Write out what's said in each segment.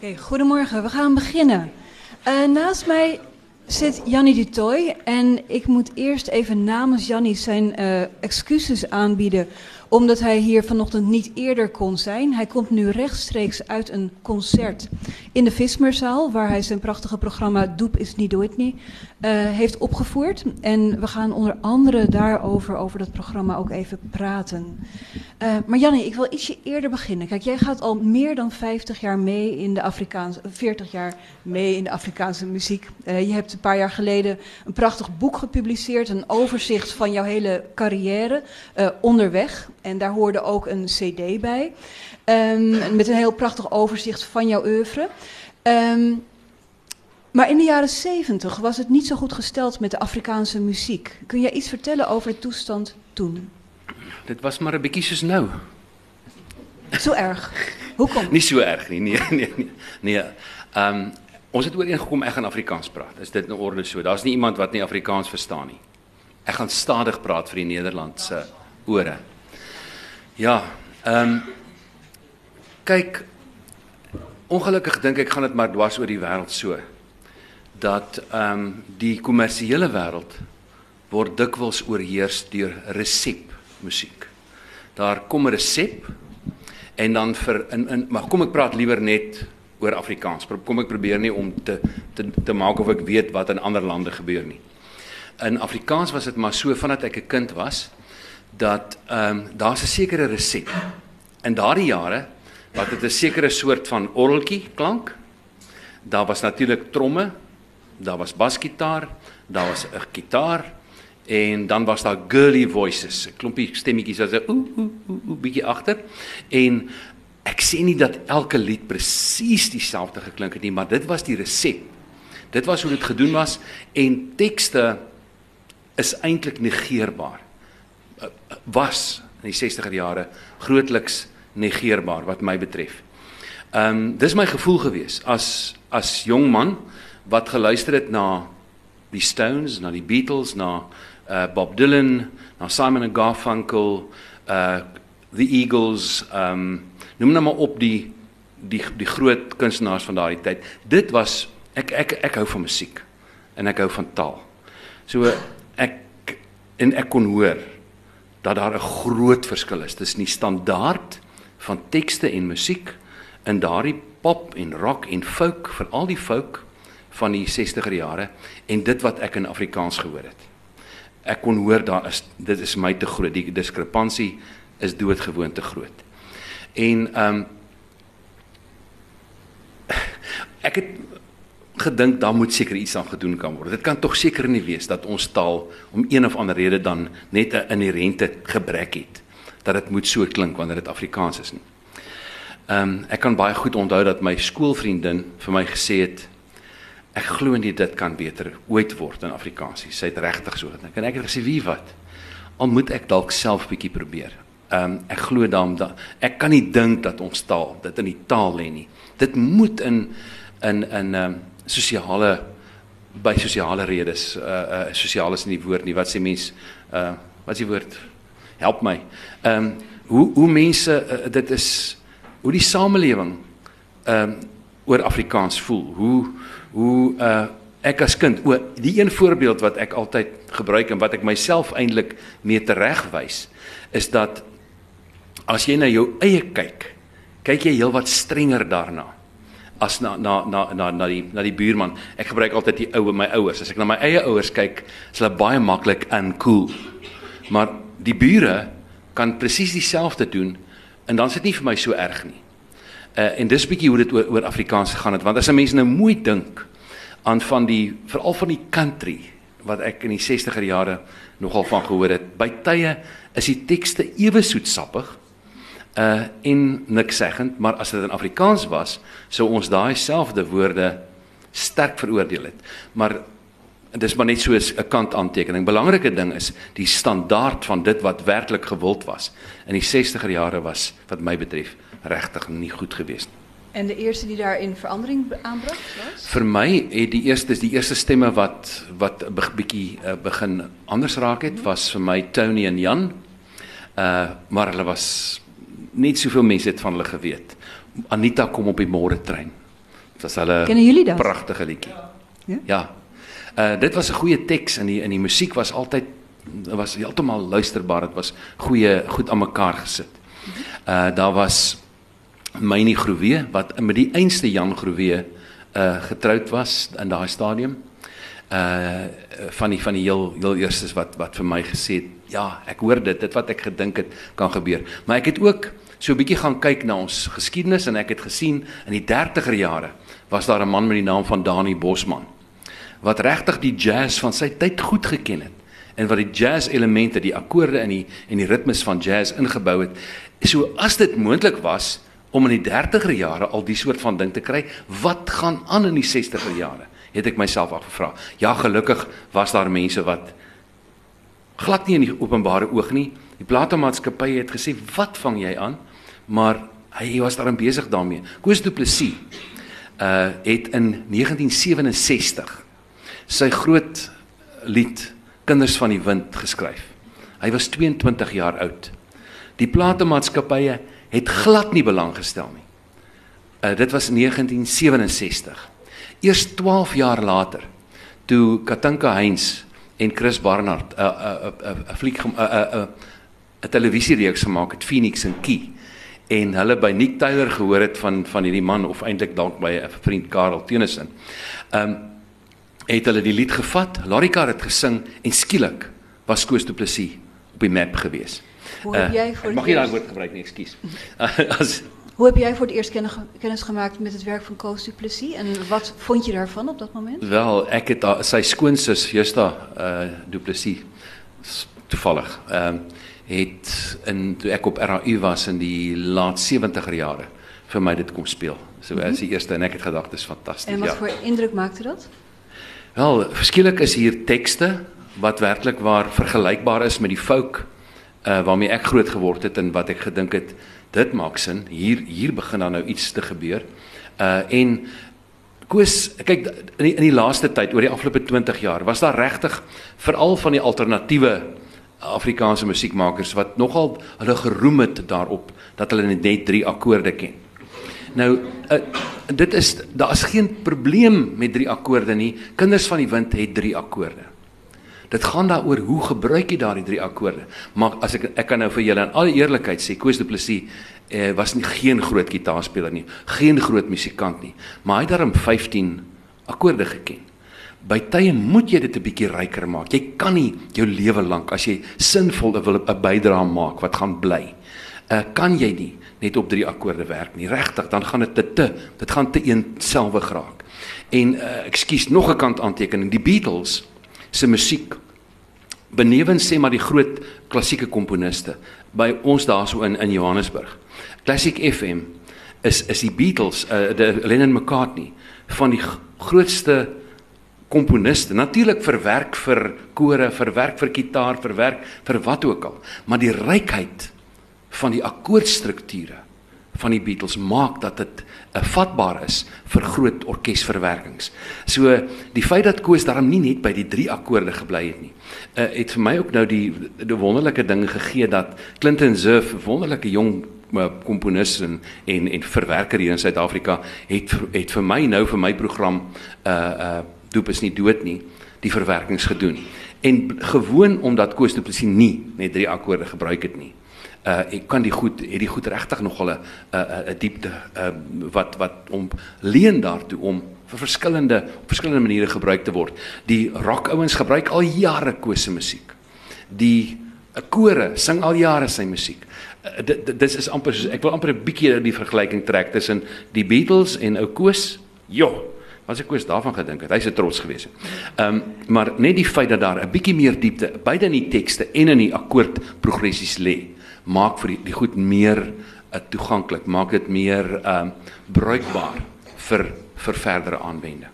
Oké, goedemorgen. We gaan beginnen. Uh, naast mij zit Jannie Dutoy en ik moet eerst even namens Jannie zijn uh, excuses aanbieden omdat hij hier vanochtend niet eerder kon zijn. Hij komt nu rechtstreeks uit een concert in de Vismerzaal, waar hij zijn prachtige programma Doep is niet Whitney uh, heeft opgevoerd. En we gaan onder andere daarover, over dat programma, ook even praten. Uh, maar Jannie, ik wil ietsje eerder beginnen. Kijk, jij gaat al meer dan 50 jaar mee in de Afrikaanse, 40 jaar mee in de Afrikaanse muziek. Uh, je hebt een paar jaar geleden een prachtig boek gepubliceerd, een overzicht van jouw hele carrière onderweg. En daar hoorde ook een CD bij. Um, met een heel prachtig overzicht van jouw oeuvre. Um, maar in de jaren 70 was het niet zo goed gesteld met de Afrikaanse muziek. Kun jij iets vertellen over de toestand toen? Dit was maar een beetje nou. Zo erg. Hoe komt? Niet zo erg nie. Nee, nee, nee. nee. Um, ons het ooreengekom ek gaan Afrikaans praat. Is dit in orde so? Daar's nie iemand wat nie Afrikaans verstaan nie. Ek gaan stadig praat vir die Nederlandse ore. Ja, ehm um, kyk ongelukkig dink ek gaan dit maar dwars oor die wêreld so dat ehm um, die kommersiële wêreld word dikwels oorheers deur resep musiek. Daar kom 'n resep en dan vir in in maar kom ek praat liewer net oor Afrikaans. Kom ek probeer nie om te te te maak of ek weet wat in ander lande gebeur nie. In Afrikaans was dit maar so vandat ek 'n kind was dat ehm um, daar's 'n sekere resep. In daardie jare wat dit 'n sekere soort van orgeltjie klank. Daar was natuurlik tromme, daar was basgitaar, daar was 'n gitaar en dan was daar girly voices, 'n klompie stemmetjies wat so ooh ooh ooh bietjie agter. En ek sê nie dat elke lied presies dieselfde geklink het nie, maar dit was die resep. Dit was hoe dit gedoen was en tekste is eintlik negeerbaar was in die 60er jare grootliks negeerbaar wat my betref. Ehm um, dis my gevoel gewees as as jong man wat geluister het na die Stones, na die Beatles, na uh Bob Dylan, na Simon and Garfunkel, uh the Eagles, ehm um, noem nou maar op die die die groot kunstenaars van daardie tyd. Dit was ek ek ek hou van musiek en ek hou van taal. So ek en ek kon hoor dat daar 'n groot verskil is tussen die standaard van tekste en musiek in daardie pop en rock en folk, veral die folk van die 60er jare en dit wat ek in Afrikaans gehoor het. Ek kon hoor daar is dit is my te groot, die diskrepansie is doodgewoon te groot. En ehm um, ek het gedink daar moet seker iets aan gedoen kan word. Dit kan tog seker nie wees dat ons taal om een of ander rede dan net 'n inherente gebrek het dat dit moet so klink wanneer dit Afrikaans is nie. Ehm um, ek kan baie goed onthou dat my skoolvriendin vir my gesê het ek glo nie dit kan beter ooit word in Afrikaans nie. Sy het regtig so gedink. En ek het gesê wie wat? Al moet ek dalk self bietjie probeer. Ehm um, ek glo daarom dat ek kan nie dink dat ons taal dit in die taal lê nie. Dit moet in in in ehm um, sosiale by sosiale redes uh uh sosiaal is nie die woord nie wat sê mens uh wat is die woord? Help my. Ehm um, hoe hoe mense uh, dit is hoe die samelewing ehm um, oor Afrikaans voel. Hoe hoe uh ek as kind o die een voorbeeld wat ek altyd gebruik en wat ek myself eintlik mee teregwys is dat as jy na jou eie kyk kyk jy heelwat strenger daarna as na na na na na die na die buurman. Ek gebruik altyd die ou my ouers. As ek na my eie ouers kyk, is hulle baie maklik en cool. Maar die bure kan presies dieselfde doen en dan is dit nie vir my so erg nie. Uh en dis bietjie hoe dit oor, oor Afrikaans gegaan het want as 'n mens nou mooi dink aan van die veral van die country wat ek in die 60er jare nogal van gehoor het. By tye is die tekste ewe soetsappig uh en niks seggend, maar as dit in Afrikaans was, sou ons daai selfde woorde sterk veroordeel het. Maar dis maar net so 'n kant aantekening. Belangrike ding is die standaard van dit wat werklik gewild was in die 60er jare was wat my betref regtig nie goed geweest nie. En de eerste die daarin verandering aanbracht was? Vir my het die eerste die eerste stemme wat wat 'n bietjie uh, begin anders raak het, was vir my Tony en Jan. Uh maar hulle was net soveel mense het van hulle geweet. Anita kom op die môre trein. Dit was hulle pragtige liedjie. Ja? Ja. Uh dit was 'n goeie teks en die in die musiek was altyd was heeltemal luisterbaar. Dit was goeie goed aan mekaar gesit. Uh daar was Mynie Groewe wat met die einste Jan Groewe uh getroud was in daai stadium. Uh van die van die heel heel eerstes wat wat vir my gesê het, ja, ek hoor dit, dit wat ek gedink het kan gebeur. Maar ek het ook so 'n bietjie gaan kyk na ons geskiedenis en ek het gesien in die 30er jare was daar 'n man met die naam van Dani Bosman wat regtig die jazz van sy tyd goed geken het en wat die jazz elemente, die akkoorde en die en die ritmes van jazz ingebou het. So as dit moontlik was om in die 30er jare al die soort van ding te kry, wat gaan aan in die 60er jare? Het ek myself afgevra. Ja, gelukkig was daar mense wat glad nie in die openbare oog nie. Die platenmaatskappye het gesê, "Wat vang jy aan?" Maar hy was daarin besig daarmee. Koos Du Plessis uh het in 1967 sy groot lied Kinders van die Wind geskryf. Hy was 22 jaar oud. Die platenmaatskappye het glad nie belang gestel nie. Uh dit was 1967. Eers 12 jaar later toe Katinka Heinz en Chris Barnard 'n 'n 'n 'n fliek 'n 'n 'n televisiereeks gemaak het Phoenix en Key en hulle by Nick Taylor gehoor het van van hierdie man of eintlik dalk by 'n vriend Karel Tennyson. Ehm um, het hulle die lied gevat, Larika het gesing en skielik was Koos Du Plessis op die map gewees. Hoe heb jij voor ek mag nie daai woord gebruik nie, ekskuus. As Hoe heb jij voor het eerst kennis, gemaakt met het werk van Koos Du Plessis? En wat vond je daarvan op dat moment? Wel, ek het skoonsus Justa uh Du Plessis toevallig ehm het in toe ek op RAU was in die laat 70er jare vir my dit kom speel. So as die eerste en ek het gedagte dis fantasties. En wat ja. voor indruk maakte dat? Wel, verskillik is hier tekste wat werklik waar vergelykbaar is met die folk uh waarmee ek groot geword het en wat ek gedink het dit maak sin. Hier hier begin dan nou iets te gebeur. Uh en Koos, kyk in die, in die laaste tyd oor die afgelope 20 jaar was daar regtig veral van die alternatiewe Afrikaanse musiekmakers wat nogal hulle geroem het daarop dat hulle net drie akkoorde ken. Nou uh, dit is daar is geen probleem met drie akkoorde nie. Kinders van die wind het drie akkoorde. Dit gaan daaroor hoe gebruik jy daardie drie akkoorde. Maar as ek ek kan nou vir julle in alle eerlikheid sê, Koos Du Plessis eh, was nie geen groot gitaarspeler nie, geen groot musikant nie, maar hy het daarom 15 akkoorde geken. By tye moet jy dit 'n bietjie ryker maak. Jy kan nie jou lewe lank as jy sinvol 'n bydrae maak wat gaan bly. Uh kan jy nie net op drie akkoorde werk nie. Regtig, dan gaan dit te te dit gaan te eenselwig raak. En uh ekskuus, nog 'n kant aantekening. Die Beatles se musiek benewens sê maar die groot klassieke komponiste by ons daarso in in Johannesburg. Classic FM is is die Beatles, uh die Lennon McCartney van die grootste komponiste. Natuurlik verwerk vir kore, verwerk vir gitaar, verwerk vir wat ook al, maar die rykheid van die akkoordstrukture van die Beatles maak dat dit uh, vatbaar is vir groot orkesverwerkings. So die feit dat Koos daarom nie net by die drie akkoorde gebly het nie, uh, het vir my ook nou die die wonderlike ding gegee dat Clinton Zurf, 'n wonderlike jong komponis en en en verwerker hier in Suid-Afrika het het vir my nou vir my program uh uh doop is nie dood nie die verwerkings gedoen. En gewoon omdat Koos Du Plessis nie net drie akkoorde gebruik het nie uh ek kan die goed het die goed regtig nogal 'n 'n 'n diepte uh wat wat om leen daartoe om vir verskillende op verskillende maniere gebruik te word. Die rock ouens gebruik al jare kose musiek. Die uh, kore sing al jare sy musiek. Dit- dis is amper soos ek wil amper 'n bietjie die vergelyking trek tussen die Beatles en ou Koos. Jo, as ek Koos daarvan gedink het, hy's se trots geweest. Ehm um, maar net die feit dat daar 'n bietjie meer diepte beide in die tekste en in die akkoordprogressies lê maak vir die, die goed meer uh, toeganklik, maak dit meer ehm um, bruikbaar vir vir verdere.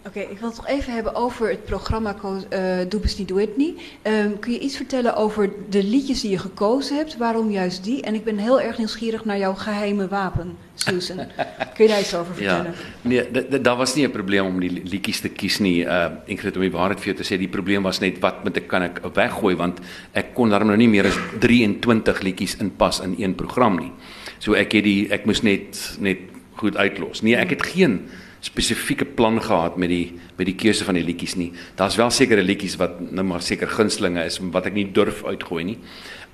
Oké, ik wil het nog even hebben over het programma eh Doe eens niet, doe het niet. Ehm, kun je iets vertellen over de liedjes die je gekozen hebt? Waarom juist die? En ik ben heel erg nieuwsgierig naar jouw geheime wapen, Susan. kun je daar iets over Ja. vertellen? Nee, dit- dit- daar was nie 'n probleem om die li- liedjies te nie. Uh ek het om die waarheid jou te sê, die probleem was net wat moet ek kan ek weggooi want ek kon daarom nou nie meer as 23 liedjies inpas in een program nie. So ek het die ek moes net net goed uitlos. Nee, ek het geen spesifieke plan gehad met die met die keuse van die liedjies nie. Daar's wel sekere liedjies wat nou maar seker gunstelinge is wat ek nie durf uitgooi nie.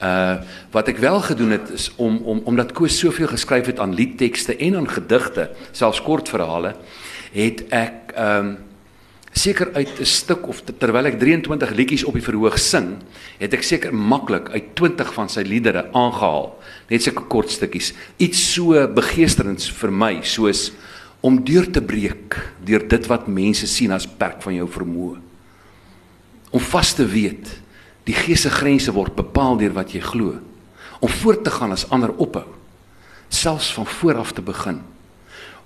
Uh wat ek wel gedoen het is om om omdat Koos soveel geskryf het aan liedtekste en aan gedigte, selfs kortverhale, het ek ehm um, seker uit 'n stuk of terwyl ek 23 liedjies op die verhoog sing, het ek seker maklik uit 20 van sy liedere aangehaal. Net sulke kort stukkies, iets so begeesterends vir my soos om deur te breek deur dit wat mense sien as perk van jou vermoë. Om vas te weet die gees se grense word bepaal deur wat jy glo. Om voort te gaan as ander ophou. Selfs van voor af te begin.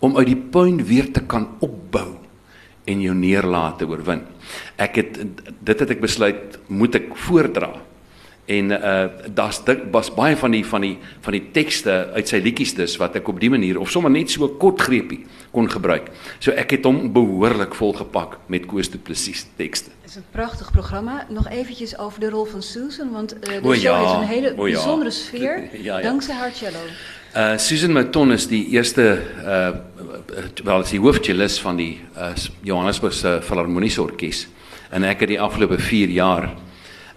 Om uit die puin weer te kan opbou en jou neerlaat te oorwin. Ek het dit het ek besluit moet ek voordra en uh daar's was baie van die van die van die tekste uit sy liedjies dus wat ek op die manier of sommer net so kort greepie kon gebruik. So ek het hom behoorlik volgepak met Koos de Plessis tekste. Het is een prachtig programma. Nog eventjes over de rol van Susan, want uh, de O, show heeft een hele O, ja. bijzondere sfeer Ja, dankzij haar cello. Uh Susan Mouton is die eerste uh wel is die hoofcellist van die uh Johannesburgse Filharmoniese Orkees en ek het die afgelope 4 jaar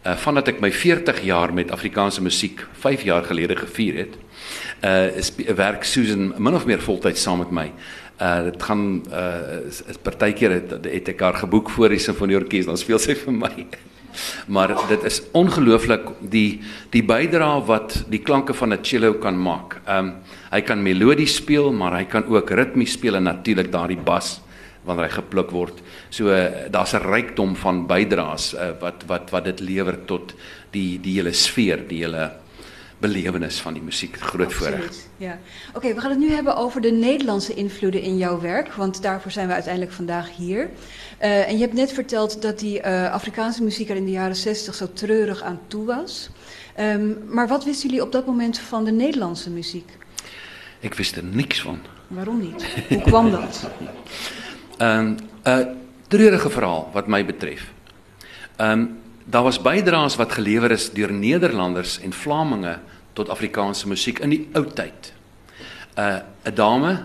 uh vandat ek my 40 jaar met Afrikaanse musiek 5 jaar gelede gevier het, uh is werk Susan min of meer voltyds saam met my. Uh dit gaan uh is, is partykeer het, het ek haar geboek voor die sinfonieorkes dan speel sy vir my. Maar dit is ongelooflik die die bydrae wat die klanke van 'n cello kan maak. Um, hy kan melodies speel, maar hy kan ook ritmies speel en natuurlik daardie bas wanneer hy gepluk word. So uh, daar's 'n rykdom van bydraes uh, wat wat wat dit lewer tot die die hele sfeer, die hele belewenis van die musiek. Groot. Absoluut, Ja. Oké, we gaan het nu hebben over de Nederlandse invloeden in jouw werk, want daarvoor zijn we uiteindelijk vandaag hier. Eh, en je hebt net verteld dat die eh, Afrikaanse muziek er in de jaren 60 zo treurig aan toe was. Ehm, maar wat wisten jullie op dat moment van de Nederlandse muziek? Ek wist er niks van. Waarom niet? Hoe kwam dat? Ehm 'n uh, treurige verhaal wat my betref. Ehm um, daar was bydraes wat gelewer is deur Nederlanders en Vlaminge tot Afrikaanse musiek in die ou tyd. 'n uh, 'n dame,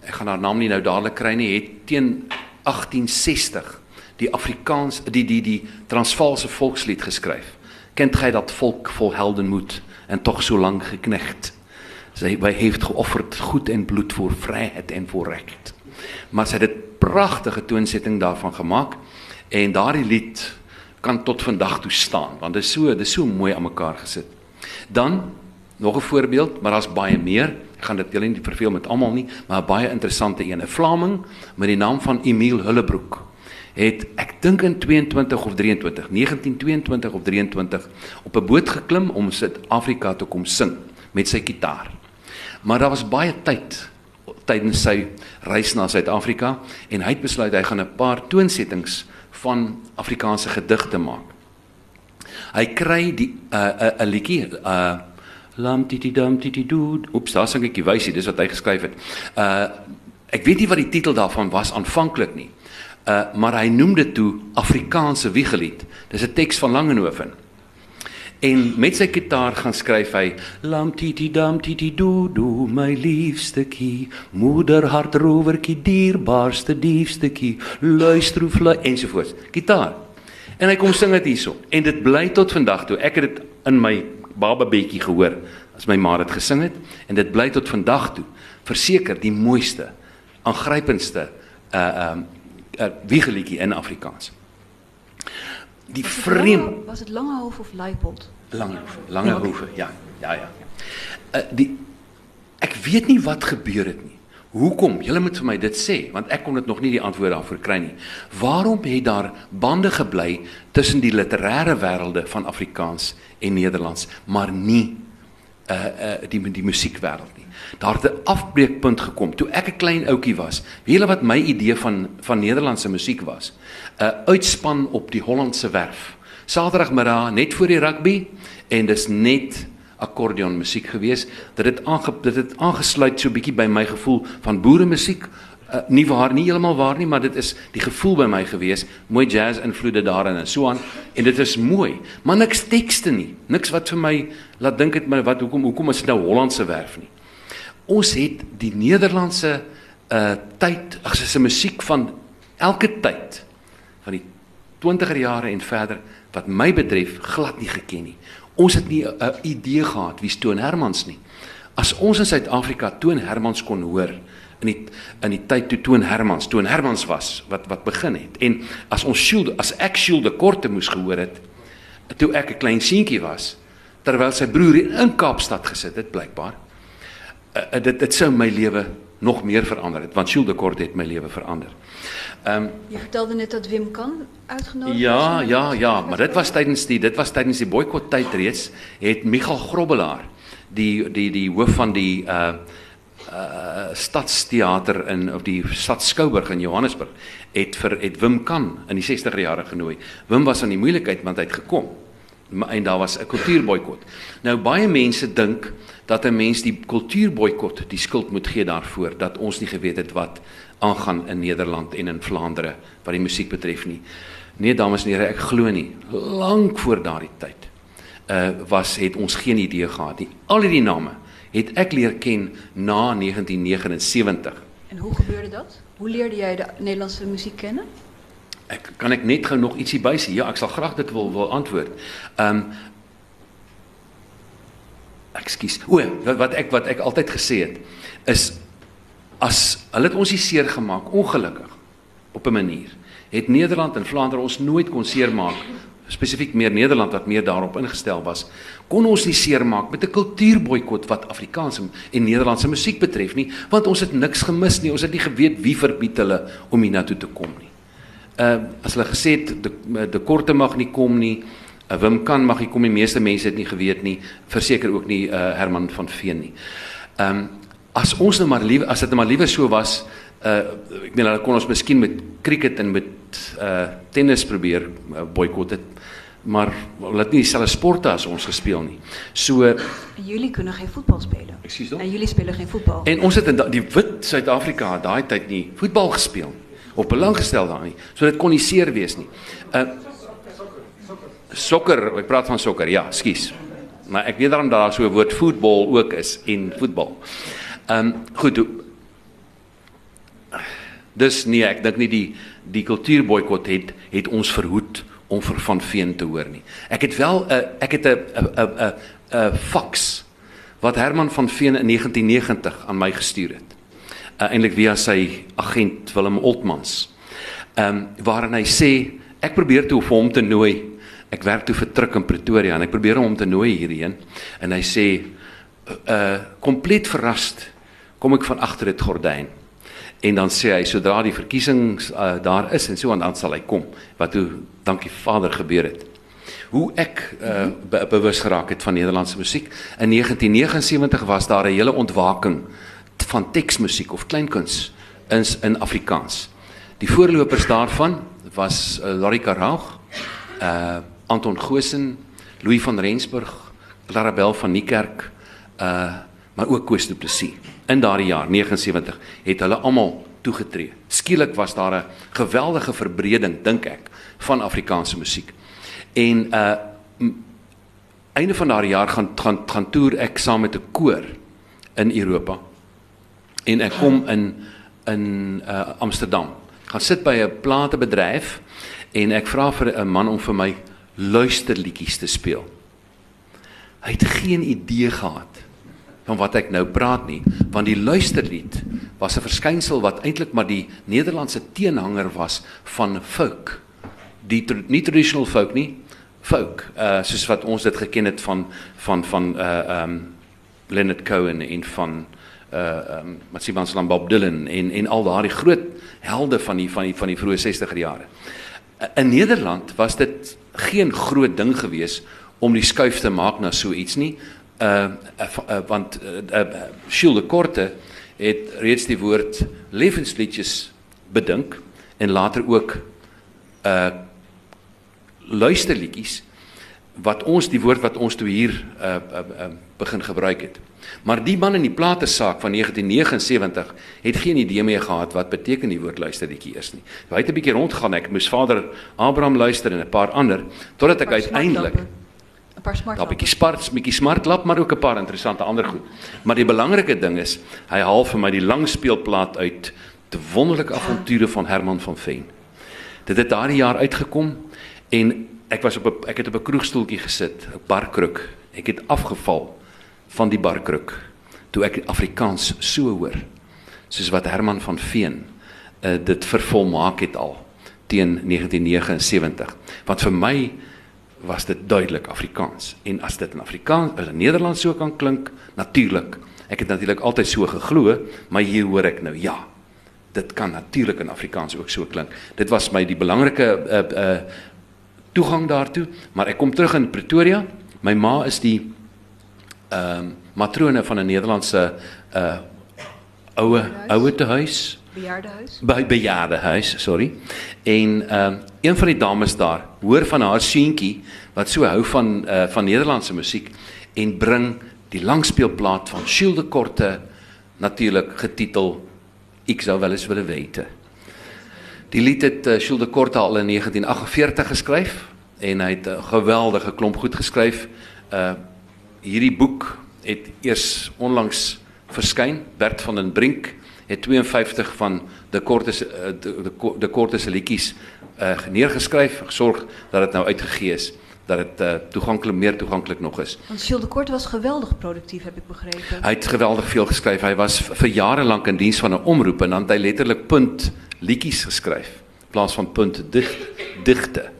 ek gaan haar naam nie nou dadelik kry nie, het teen 1860 die Afrikaans die die die Transvaalse volkslied geskryf. Kent gij dat volk vol heldenmoed en toch so lang geknecht? Sy hy heeft geofferd goed en bloed voor vryheid en voor reg. Maar sy het 'n pragtige toonsetting daarvan gemaak en daardie lied kan tot vandag toe staan want dit is so dit is so mooi aan mekaar gesit. Dan nog 'n voorbeeld, maar daar's baie meer. Ek gaan dit julle nie verveel met almal nie, maar 'n baie interessante een. 'n Vlaming met die naam van Emile Hullebroek het ek dink in 22 of 23, 1922 of 23 op 'n boot geklim om Suid-Afrika te kom sing met sy kitaar. Maar daar was baie tyd tydens sy reis na Suid-Afrika en hy het besluit hy gaan 'n paar toonsettings van Afrikaanse gedigte maak. Hy kry die 'n uh, 'n uh, liedjie uh lam titi dam titi doo. Oeps, daar sing ek die wysie, dis wat hy geskryf het. Uh ek weet nie wat die titel daarvan was aanvanklik nie. Uh maar hy noem dit toe Afrikaanse wiegelied. Dis 'n teks van Langehoven. En met sy gitaar gaan skryf hy lam titi dam titi doo doo my liefstetjie moeder hart rowertjie dierbaarste diefstetjie luister hoe vlei ensovoorts. Gitaar en hy kom sing dit hierso. En dit bly tot vandag toe. Ek het dit in my bababetjie gehoor as my ma dit gesing het. En dit bly tot vandag toe. Verseker die mooiste aangrypendste uh um uh, wiegeliedjie in Afrikaans die Was vreemd Lange- Was het Langehoven of Leipold? Lange lange hoewe, ja. Ja ja. Uh, die ek weet nie wat gebeur het nie. Hoekom? Julle moet vir my dit sê want ek kon dit nog nie die antwoord daarvoor kry nie. Waarom het daar bande gebly tussen die literêre wêrelde van Afrikaans en Nederlands, maar nie uh uh die die musiekwêreld. Daar het 'n afbreekpunt gekom toe ek 'n klein ouetjie was. Weet julle wat my idee van van Nederlandse musiek was? 'n Uitspan op die Hollandse werf. Saterdagmiddag net voor die rugby en dis net akkordeon musiek gewees. Dit het aange, dit het aangesluit so bietjie by my gevoel van boere musiek. Uh, nie waar nie heeltemal waar nie, maar dit is die gevoel by my gewees, mooi jazz invloede daarin en so aan en dit is mooi, maar niks tekste nie. Niks wat vir my laat dink het my wat hoekom hoekom is dit nou Hollandse werf nie. Ons het die Nederlandse 'n tyd, ag dis 'n musiek van elke tyd van die 20er jare en verder wat my betref glad nie geken nie. Ons het nie 'n idee gehad wie Toon Hermans nie. As ons in Suid-Afrika Toon Hermans kon hoor in die in die tyd toe Toon Hermans, Toon Hermans was wat wat begin het. En as ons Shield as ek Shield de Korte moes gehoor het toe ek 'n klein seentjie was terwyl sy broer in Kaapstad gesit het blykbaar. Uh, dit dit sou my lewe nog meer verander het want Shield de Korte het my lewe verander. Ehm um, jy vertelde net dat Wim kan uitgenodig Ja, ja, ja, maar dit was tydens die dit was tydens die boikot tyd reeds het Michael Grobbelaar die die die hoof van die uh uh stadsteater in of die stadskouburg in Johannesburg het vir het Wim kan in die 60er jare genooi. Wim was aan die moeilikheid want hy het gekom. En daar was 'n kultuurboikot. Nou baie mense dink dat 'n mens die kultuurboikot die skuld moet gee daarvoor dat ons nie geweet het wat aangaan in Nederland en in Vlaandere wat die musiek betref nie. Nee dames en here, ek glo nie lank voor daardie tyd uh was het ons geen idee gehad nie. Al hierdie name het ek leer ken na 1979. En hoe gebeurde dat? Hoe leerde jy die Nederlandse musiek kennen? Ek kan ek net gou nog ietsie bysê. Ja, ek sal graag dit wil wil antwoord. Ehm um, Ekskuus. O, wat ek wat ek altyd gesê het is as hulle het ons hier seer gemaak, ongelukkig op 'n manier. Het Nederland en Vlaandere ons nooit kon seermaak spesifiek meer Nederland wat meer daarop ingestel was, kon ons nie seermaak met 'n kultuurboikot wat Afrikaans en Nederlandse musiek betref nie, want ons het niks gemis nie. Ons het nie geweet wie verbied hulle om hiernatoe te kom nie. Uh as hulle gesê het de, de korte mag nie kom nie, uh, Wim kan mag nie kom nie. Meeste mense het nie geweet nie, verseker ook nie uh Herman van Veen nie. Um as ons nou maar liewe as dit nou maar liewe so was, uh ek meen hulle kon ons miskien met cricket en met uh tennis probeer uh, boikot het maar hulle het nie dieselfde sporte as ons gespeel nie. So jullie kunnen geen voetbal spelen. Ekskuus tog. En jullie spelen geen voetbal. En ons het in die wit Suid-Afrika daai tyd nie voetbal gespeel op belang gestel daar nie. So dit kon nie seer wees nie. Uh sokker, ek praat van sokker. Ja, skus. Maar ek weet daarom dat daar so 'n woord voetbal ook is en voetbal. Ehm um, goed. Dus nee, ek dink nie die die kultuurboikot het het ons verhoed om vir van Veen te hoor nie. Ek het wel 'n uh, ek het 'n 'n 'n 'n fax wat Herman van Veen in 1990 aan my gestuur het. Uh, Eintlik via sy agent Willem Oltmans. Ehm um, waarin hy sê ek probeer toe vir hom te nooi. Ek werk toe vir Truk in Pretoria en ek probeer hom te nooi hierheen en hy sê uh kompleet verrast kom ek van agter dit gordyn. En dan sê hy sodra die verkiesings uh, daar is en so en dan sal hy kom. Wat toe dankie Vader gebeur het. Hoe ek uh, be bewus geraak het van Nederlandse musiek. In 1979 was daar 'n hele ontwaking van teksmusiek of kleinkuns in in Afrikaans. Die voorlopers daarvan was uh, Larry Karaug, uh Anton Goosen, Louis van Rensburg, Clarabel van Niekerk, uh maar ook Koos Du Plessis. In daardie jaar 79 het hulle almal toegetree. Skielik was daar 'n geweldige verbreding dink ek van Afrikaanse musiek. En uh einde van daardie jaar gaan gaan gaan toer ek saam met 'n koor in Europa. En ek kom in in uh Amsterdam. Gaan sit by 'n platebedryf en ek vra vir 'n man om vir my luisterliedjies te speel. Hy het geen idee gehad van wat ek nou praat nie, want die luisterlied was 'n verskynsel wat eintlik maar die Nederlandse teenhanger was van folk. Die nie traditional folk nie, folk, uh soos wat ons dit geken het van van van uh um Leonard Cohen en van uh um Matsiman Salam Bob Dylan en en al daardie groot helde van die van die van die vroeë 60er jare. Uh, in Nederland was dit geen groot ding gewees om die skuif te maak na so iets nie. Uh, uh, uh want uh, uh de Korte het reeds die woord lewensliedjies bedink en later ook uh luisterliedjies wat ons die woord wat ons toe hier uh, uh, uh begin gebruik het. Maar die man in die platesaak van 1979 het geen idee meer gehad wat beteken die woord luisterliedjie is nie. Hy het 'n bietjie rondgaan ek moes Vader Abraham luister en 'n paar ander totdat ek uiteindelik paar smart Daar bietjie spart, bietjie smartlap, maar ook 'n paar interessante ander goed. Maar die belangrike ding is, hy haal vir my die langspeelplaat uit De Wonderlike Avonture van Herman van Veen. Dit het daardie jaar uitgekom en ek was op 'n ek het op 'n kroegstoeltjie gesit, 'n barkruk. Ek het afgeval van die barkruk toe ek Afrikaans so hoor. Soos wat Herman van Veen uh, dit vervolmaak het al teen 1979. Want vir my was dit duidelik Afrikaans. En as dit in Afrikaans, as in Nederlands so kan klink, natuurlik. Ek het natuurlik altyd so geglo, maar hier hoor ek nou ja. Dit kan natuurlik in Afrikaans ook so klink. Dit was my die belangrike uh uh toegang daartoe, maar ek kom terug in Pretoria. My ma is die ehm um, matrone van 'n Nederlandse uh oue oue tehuis Bejaardenhuis? by bejaardehuis, sorry. En ehm um, een van die dames daar hoor van haar seentjie wat so hou van uh, van Nederlandse musiek en bring die langspeelplaat van Jules de Korte natuurlik getitel Ek sou wel eens willen weten. Die lied het uh, Jules de Korte al in 1948 geskryf en hy het 'n geweldige klomp goed geskryf. Uh hierdie boek het eers onlangs verskyn, Bert van den Brink het 52 van de Korte se de, de, de Korte se liedjies uh neergeskryf, gesorg dat dit nou uitgegee is, dat dit uh toeganklik meer toeganklik nog is. Want Jules de Kort was geweldig productief, heb ik begrepen. Hy het geweldig veel geskryf. Hy was vir jare lank in diens van 'n omroep en dan het hy letterlik punt liedjies geskryf in plaas van punt dig digte.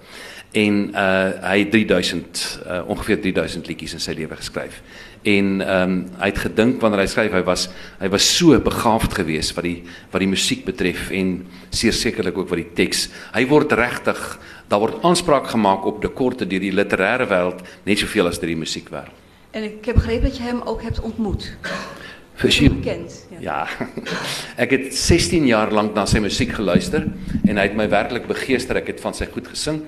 En uh hy het 3000 uh, ongeveer 3000 liedjies in sy lewe geskryf. En ehm um, hy het gedink wanneer hy skryf hy was hy was so begaafd geweest wat die wat die musiek betref en seker sekerlik ook wat die teks. Hy word regtig daar word aanspraak gemaak op de korte deur die literêre wêreld net soveel as deur die musiekwêreld. En ik heb begrepen dat je hem ook hebt ontmoet. Vers- Bekend. Ja. Ja. Ek het 16 jaar lank na sy musiek geluister en hy het my werklik begeester. Ek het van sy goed gesing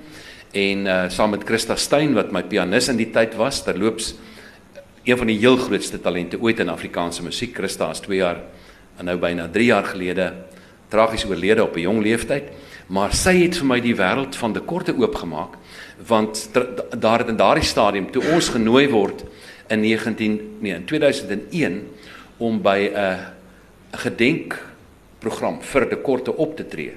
en uh saam met Christa Steyn wat my pianis in die tyd was, terloops een van die heel grootste talente ooit in Afrikaanse musiek. Christa is 2 jaar en nou byna 3 jaar gelede tragies oorlede op 'n jong leeftyd, maar sy het vir my die wêreld van de korte oopgemaak want daar het in daardie stadium toe ons genooi word in 19 nee in 2001 om by 'n gedenkprogram vir de korte op te tree.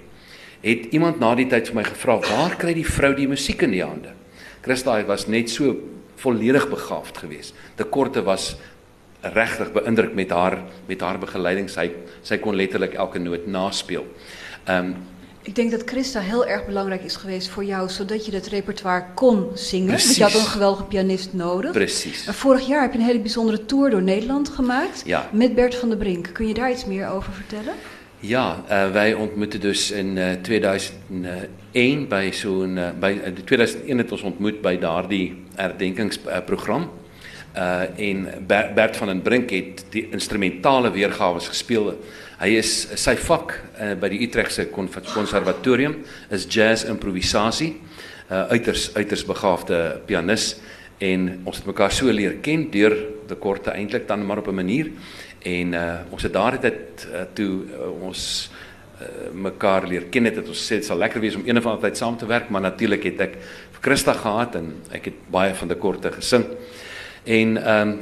Het iemand na die tyd vir my gevra, "Waar kry die vrou die musiek in die hande?" Christa was net so volledig begaafd geweest. De korte was regtig beïndruk met haar met haar begeleiding. Sy sy kon letterlik elke noot naspeel. Ehm um, Ik denk dat Christa heel erg belangrijk is geweest voor jou, zodat je dat repertoire kon zingen. Want Precies. je had een geweldige pianist nodig. presies. Maar vorig jaar heb je een hele bijzondere tour door Nederland gemaakt. Ja. Met Bert van der Brink. Kun je daar iets meer over vertellen? Ja, uh, wij ontmoeten dus in uh, 2001 bij zo'n uh, bij uh, 2001 het ons ontmoet bij daardie herdenkingsprogram. Uh en Ber- Bert van den Brink het die instrumentale weergawe gespeel. Hy is sy vak by die Utrechtse Konservatorium is jazz improvisasie. Uiters uiters begaafde pianis en ons het mekaar so leer ken deur de korte eintlik dan maar op 'n manier en uh ons het daardie tyd uh, toe uh, ons uh, mekaar leer ken het, het ons sê dit sal lekker wees om een of ander tyd saam te werk maar natuurlik het ek vir Christa gehad en ek het baie van de korte gesing. En ehm um,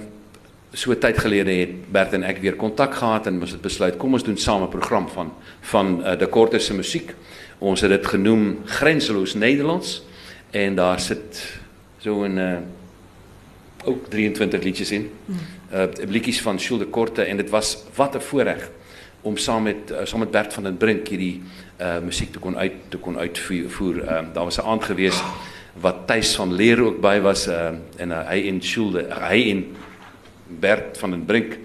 so tyd gelede het Bert en ek weer kontak gehad en ons het besluit kom ons doen saam 'n program van van uh, de korte se musiek ons het dit genoem Grenseloos Nederlands en daar sit so 'n uh, ook 23 liedjies in. Uh liedjies van Jules de Korte en dit was wat 'n voorreg om saam met uh, saam met Bert van den Brink hierdie uh musiek te kon uit te kon uitvoer. Ehm uh, daar was 'n aand gewees wat Thys van Leer ook by was en hy en Jules hy en Bert van den Brink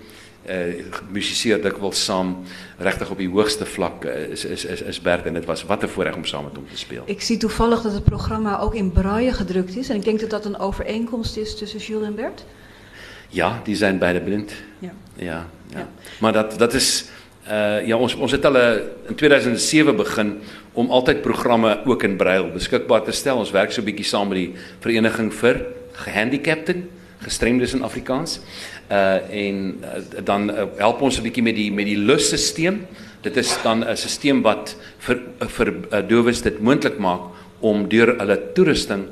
uh musiseer dikwels saam regtig op die hoogste vlak uh, is is is is Bert en dit was wat 'n voorreg om saam met hom te speel. Ik zie toevallig dat het programma ook in braille gedrukt is. En ik denk dat dat een overeenkomst is tussen Jules en Bert. Ja, die zijn beide blind. Ja. Ja, ja. Ja. Maar dat dat is uh ja, ons ons het hulle in 2007 begin om altyd programme ook in braille beskikbaar te stel. Ons werk so 'n bietjie saam met die vereniging vir gehandicapten, gestremdes in Afrikaans. Uh en uh, dan uh, help ons 'n bietjie met die met die lusstelsel. Dit is dan 'n stelsel wat vir vir uh, dowes dit moontlik maak om deur hulle toerusting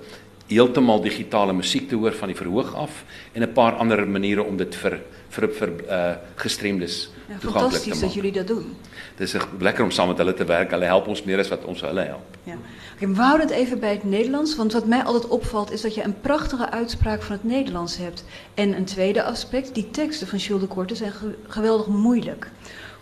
heeltemal digitale musiek te hoor van die verhoog af en 'n paar ander maniere om dit vir vir vir uh gestremdes Ja, toeganklik te fantastisch dat jullie dat doen. Dit is lekker om saam met hulle te werk. Hulle help ons meer as wat ons hulle help. Ja. Oké, we houden het even bij het Nederlands, want wat mij altijd opvalt is dat je een prachtige uitspraak van het Nederlands hebt. En een tweede aspect, die teksten van Jules de Korte zijn ge- geweldig moeilijk.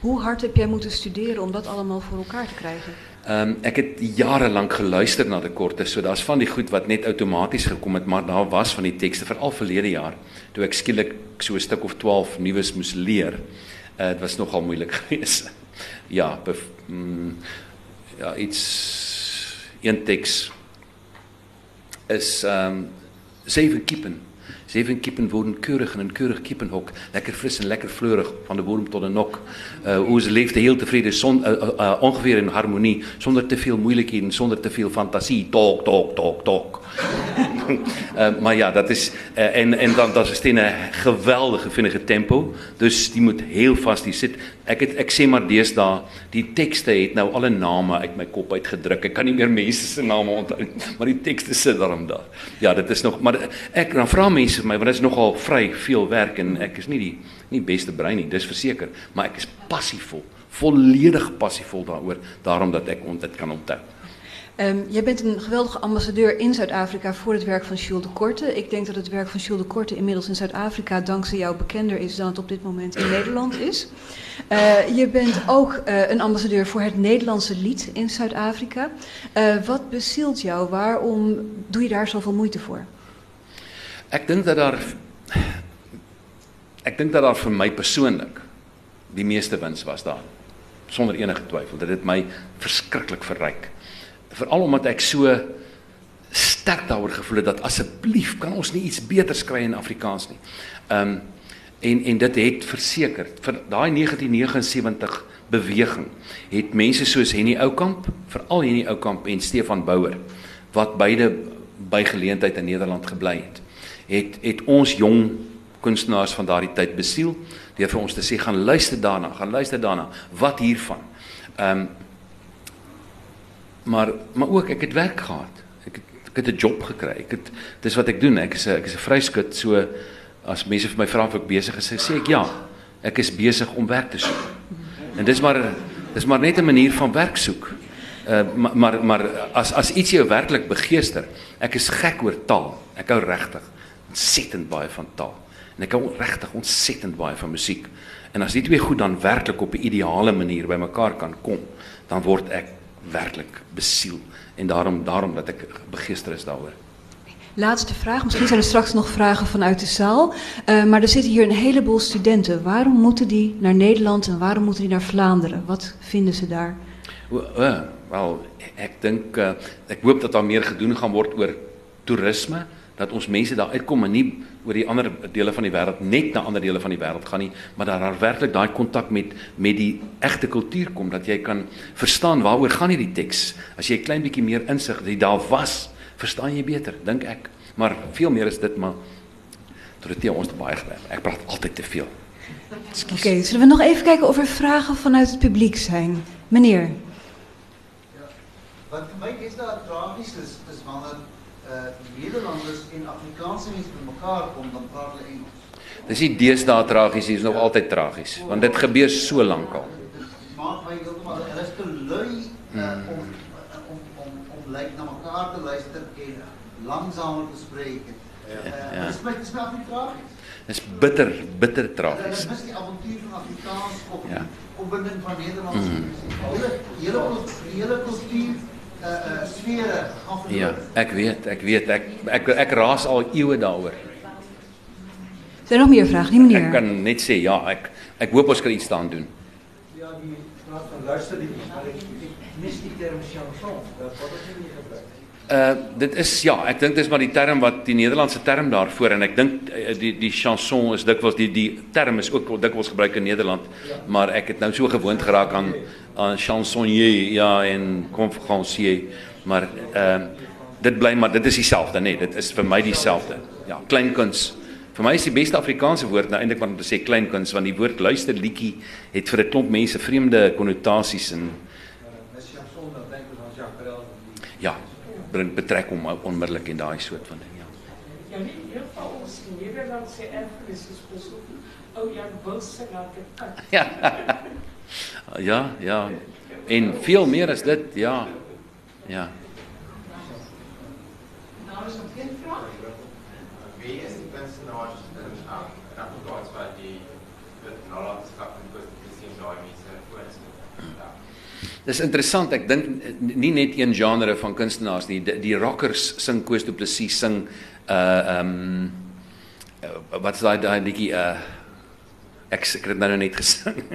Hoe hard heb jij moeten studeren om dat allemaal voor elkaar te krijgen? Ehm um, ek het jare lank geluister na die korte. So daar's van die goed wat net outomaties gekom het, maar daar was van die tekste veral verlede jaar toe ek skielik so 'n stuk of 12 nuus moes leer. Uh, dit was nogal moeilik geweest. ja, bef, mm, ja, iets een teks is ehm um, seven kippen. Zeven kippen wonen keurig in een keurig kippenhok. Lekker fris en lekker fleurig, van de worm tot de nok. Uh, hoe ze leefden heel tevreden, zon, uh, uh, ongeveer in harmonie. Zonder te veel moeilijkheden, zonder te veel fantasie. Tok, tok, tok, tok. Uh, maar ja, dat is... Uh, en, en dan, dat is in een geweldige, vinnige tempo. Dus die moet heel vast, die zit... Ek het ek sê maar deesdae die tekste het nou alle name uit my kop uitgedruk. Ek kan nie meer mense se name onthou maar die tekste sit daarom daar. Ja, dit is nog maar ek dan vra mense vir my want dit is nogal vry veel werk en ek is nie die nie beste brein nie, dis verseker, maar ek is passievol, volledig passievol daaroor daarom dat ek dit kan onthou. Um, jij bent een geweldige ambassadeur in Zuid-Afrika voor het werk van Jules de Korte. Ik denk dat het werk van Jules de Korte inmiddels in Zuid-Afrika dankzij jou bekender is dan het op dit moment in Nederland is. Uh, je bent ook uh, een ambassadeur voor het Nederlandse lied in Zuid-Afrika. Uh, wat bezielt jou? Waarom doe je daar zoveel moeite voor? Ek dink dat daar ek dink dat daar vir my persoonlik die meeste wins was daar sonder enige twyfel dat dit my verskriklik verryk. Veral omdat ek so sterk daaroor gevoel het dat asseblief kan ons nie iets beters kry in Afrikaans nie. Um en en dit het verseker vir daai 1979 beweging het mense soos Henny Oukamp, veral Henny Oukamp en Stefan Bouwer wat beide by geleentheid in Nederland gebly het, het het ons jong kunstenaars van daardie tyd besiel deur vir ons te sê gaan luister daarna, gaan luister daarna, wat hiervan. Ehm um, maar maar ook ek het werk gehad. Ek het ek het 'n job gekry. Ek het dis wat ek doen. Ek is 'n ek is 'n vryskut so as mense vir my vra of ek besig is, sê ek ja. Ek is besig om werk te soek. En dis maar dis maar net 'n manier van werk soek. Uh maar maar, maar as as iets jou werklik begeester, ek is gek oor taal. Ek hou regtig ontsettend baie van taal. En ek hou regtig ontsettend baie van musiek. En as die twee goed dan werklik op 'n ideale manier bymekaar kan kom, dan word ek werklik besiel en daarom daarom dat ek begeester is daaroor. Laatste vraag. Misschien zijn er straks nog vragen vanuit de zaal. Uh, maar er zitten hier een heleboel studenten. Waarom moeten die naar Nederland en waarom moeten die naar Vlaanderen? Wat vinden ze daar? Uh, Wel, ek dink uh, ek hoop dat daar meer gedoen gaan word oor toerisme, dat ons mense daar uitkom en nie oor die ander dele van die wêreld net na ander dele van die wêreld gaan nie, maar dat daar werklik daai kontak met met die egte kultuur kom dat jy kan verstaan waaroor gaan hierdie teks. As jy 'n klein bietjie meer insig het daar was, verstaan jy beter, dink ek. Maar veel meer is dit maar Dorothea ons het baie gewerk. Ek praat altyd te veel. Oké, okay, zullen we nog even kijken of er vragen vanuit het publiek zijn? Meneer. Ja, wat my is daar tragies is, is wanneer uh, Nederlanders en Afrikaanse mense bymekaar kom, dan praat hulle Engels. Dis nie deesdae tragies, dit is nog altyd tragies, want dit gebeur so lank al. Maak my heeltemal hulle is te lui uh, om om om om lyk na mekaar te luister en langsamer te spreek. Uh, ja. Dit is my dit is my baie tragies. Dis bitter, bitter Hulle tragies. mis die avontuur van Afrikaans of Ja. opwinding van Nederlandse musiek. Hele hele die hele kultuur uh, uh, sfere gaan verloor. Ja, ek weet, ek weet, ek ek ek raas al eeue daaroor. Zijn er nog meer vragen? Die meneer. Ek kan net sê ja, ek ek hoop ons kan iets daaraan doen. Ja, die praat van ek, ek mis die term chanson. Dat word nie gebruik. Uh dit is ja, ek dink dis maar die term wat die Nederlandse term daarvoor en ek dink uh, die die chanson is dikwels die die term is ook dikwels gebruik in Nederland, maar ek het nou so gewoond geraak aan aan chansonnier ja en conférencier, maar ehm uh, dit bly maar dit is dieselfde nê, nee, dit is vir my dieselfde. Ja, kleinkuns. Vir my is die beste Afrikaanse woord nou eintlik maar om te sê kleinkuns want die woord luisterliedjie het vir 'n klomp mense vreemde konnotasies en. Ja, bring betrek hom onmiddellik en daai soort van ding, ja. Ja, nie heel van ons Nederlandse erfenis is besoek. Ou Jan Wilson laat dit vat. Ja. Ja, ja. En veel meer as dit, ja. Ja. Nou is nog geen vraag. Wie is die kunstenaars in in Afrikaans wat die dit nalatenskap en museum daai mense voorstel? Dis interessant. Ek dink eh, nie net een genre van kunstenaars nie. Die, die rockers sing Koos Du Plessis sing uh um, wat is daai daai liedjie uh ek het nou net gesing.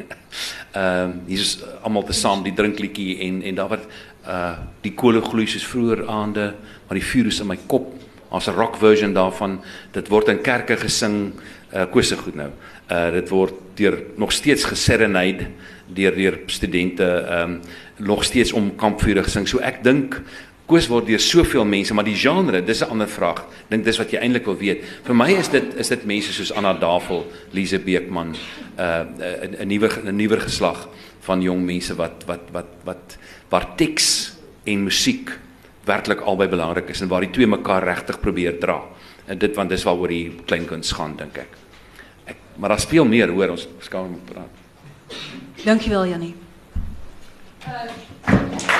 Ehm um, hier's almal te saam die drinkliedjie en en daar wat uh die kolle gloei soos vroeër aande, maar die vuur is in my kop. Daar's 'n rock version daarvan. Dit word in kerke gesing. Uh Koos se goed nou. Uh dit word deur nog steeds geserenade deur deur studente ehm um, nog steeds om kampvure gesing. So ek dink Koos word deur soveel mense, maar die genre, dis 'n ander vraag. Dink dis wat jy eintlik wil weet. Vir my is dit is dit mense soos Anna Davel, Lise Beekman, 'n uh, 'n 'n nuwe 'n nuwer geslag van jong mense wat wat wat wat waar teks en musiek werklik albei belangrik is en waar die twee mekaar regtig probeer dra. En dit want dis waaroor die kleinkuns gaan dink ek. Ek maar daar speel meer hoor ons skaam praat. Dankjewel Jannie. Uh,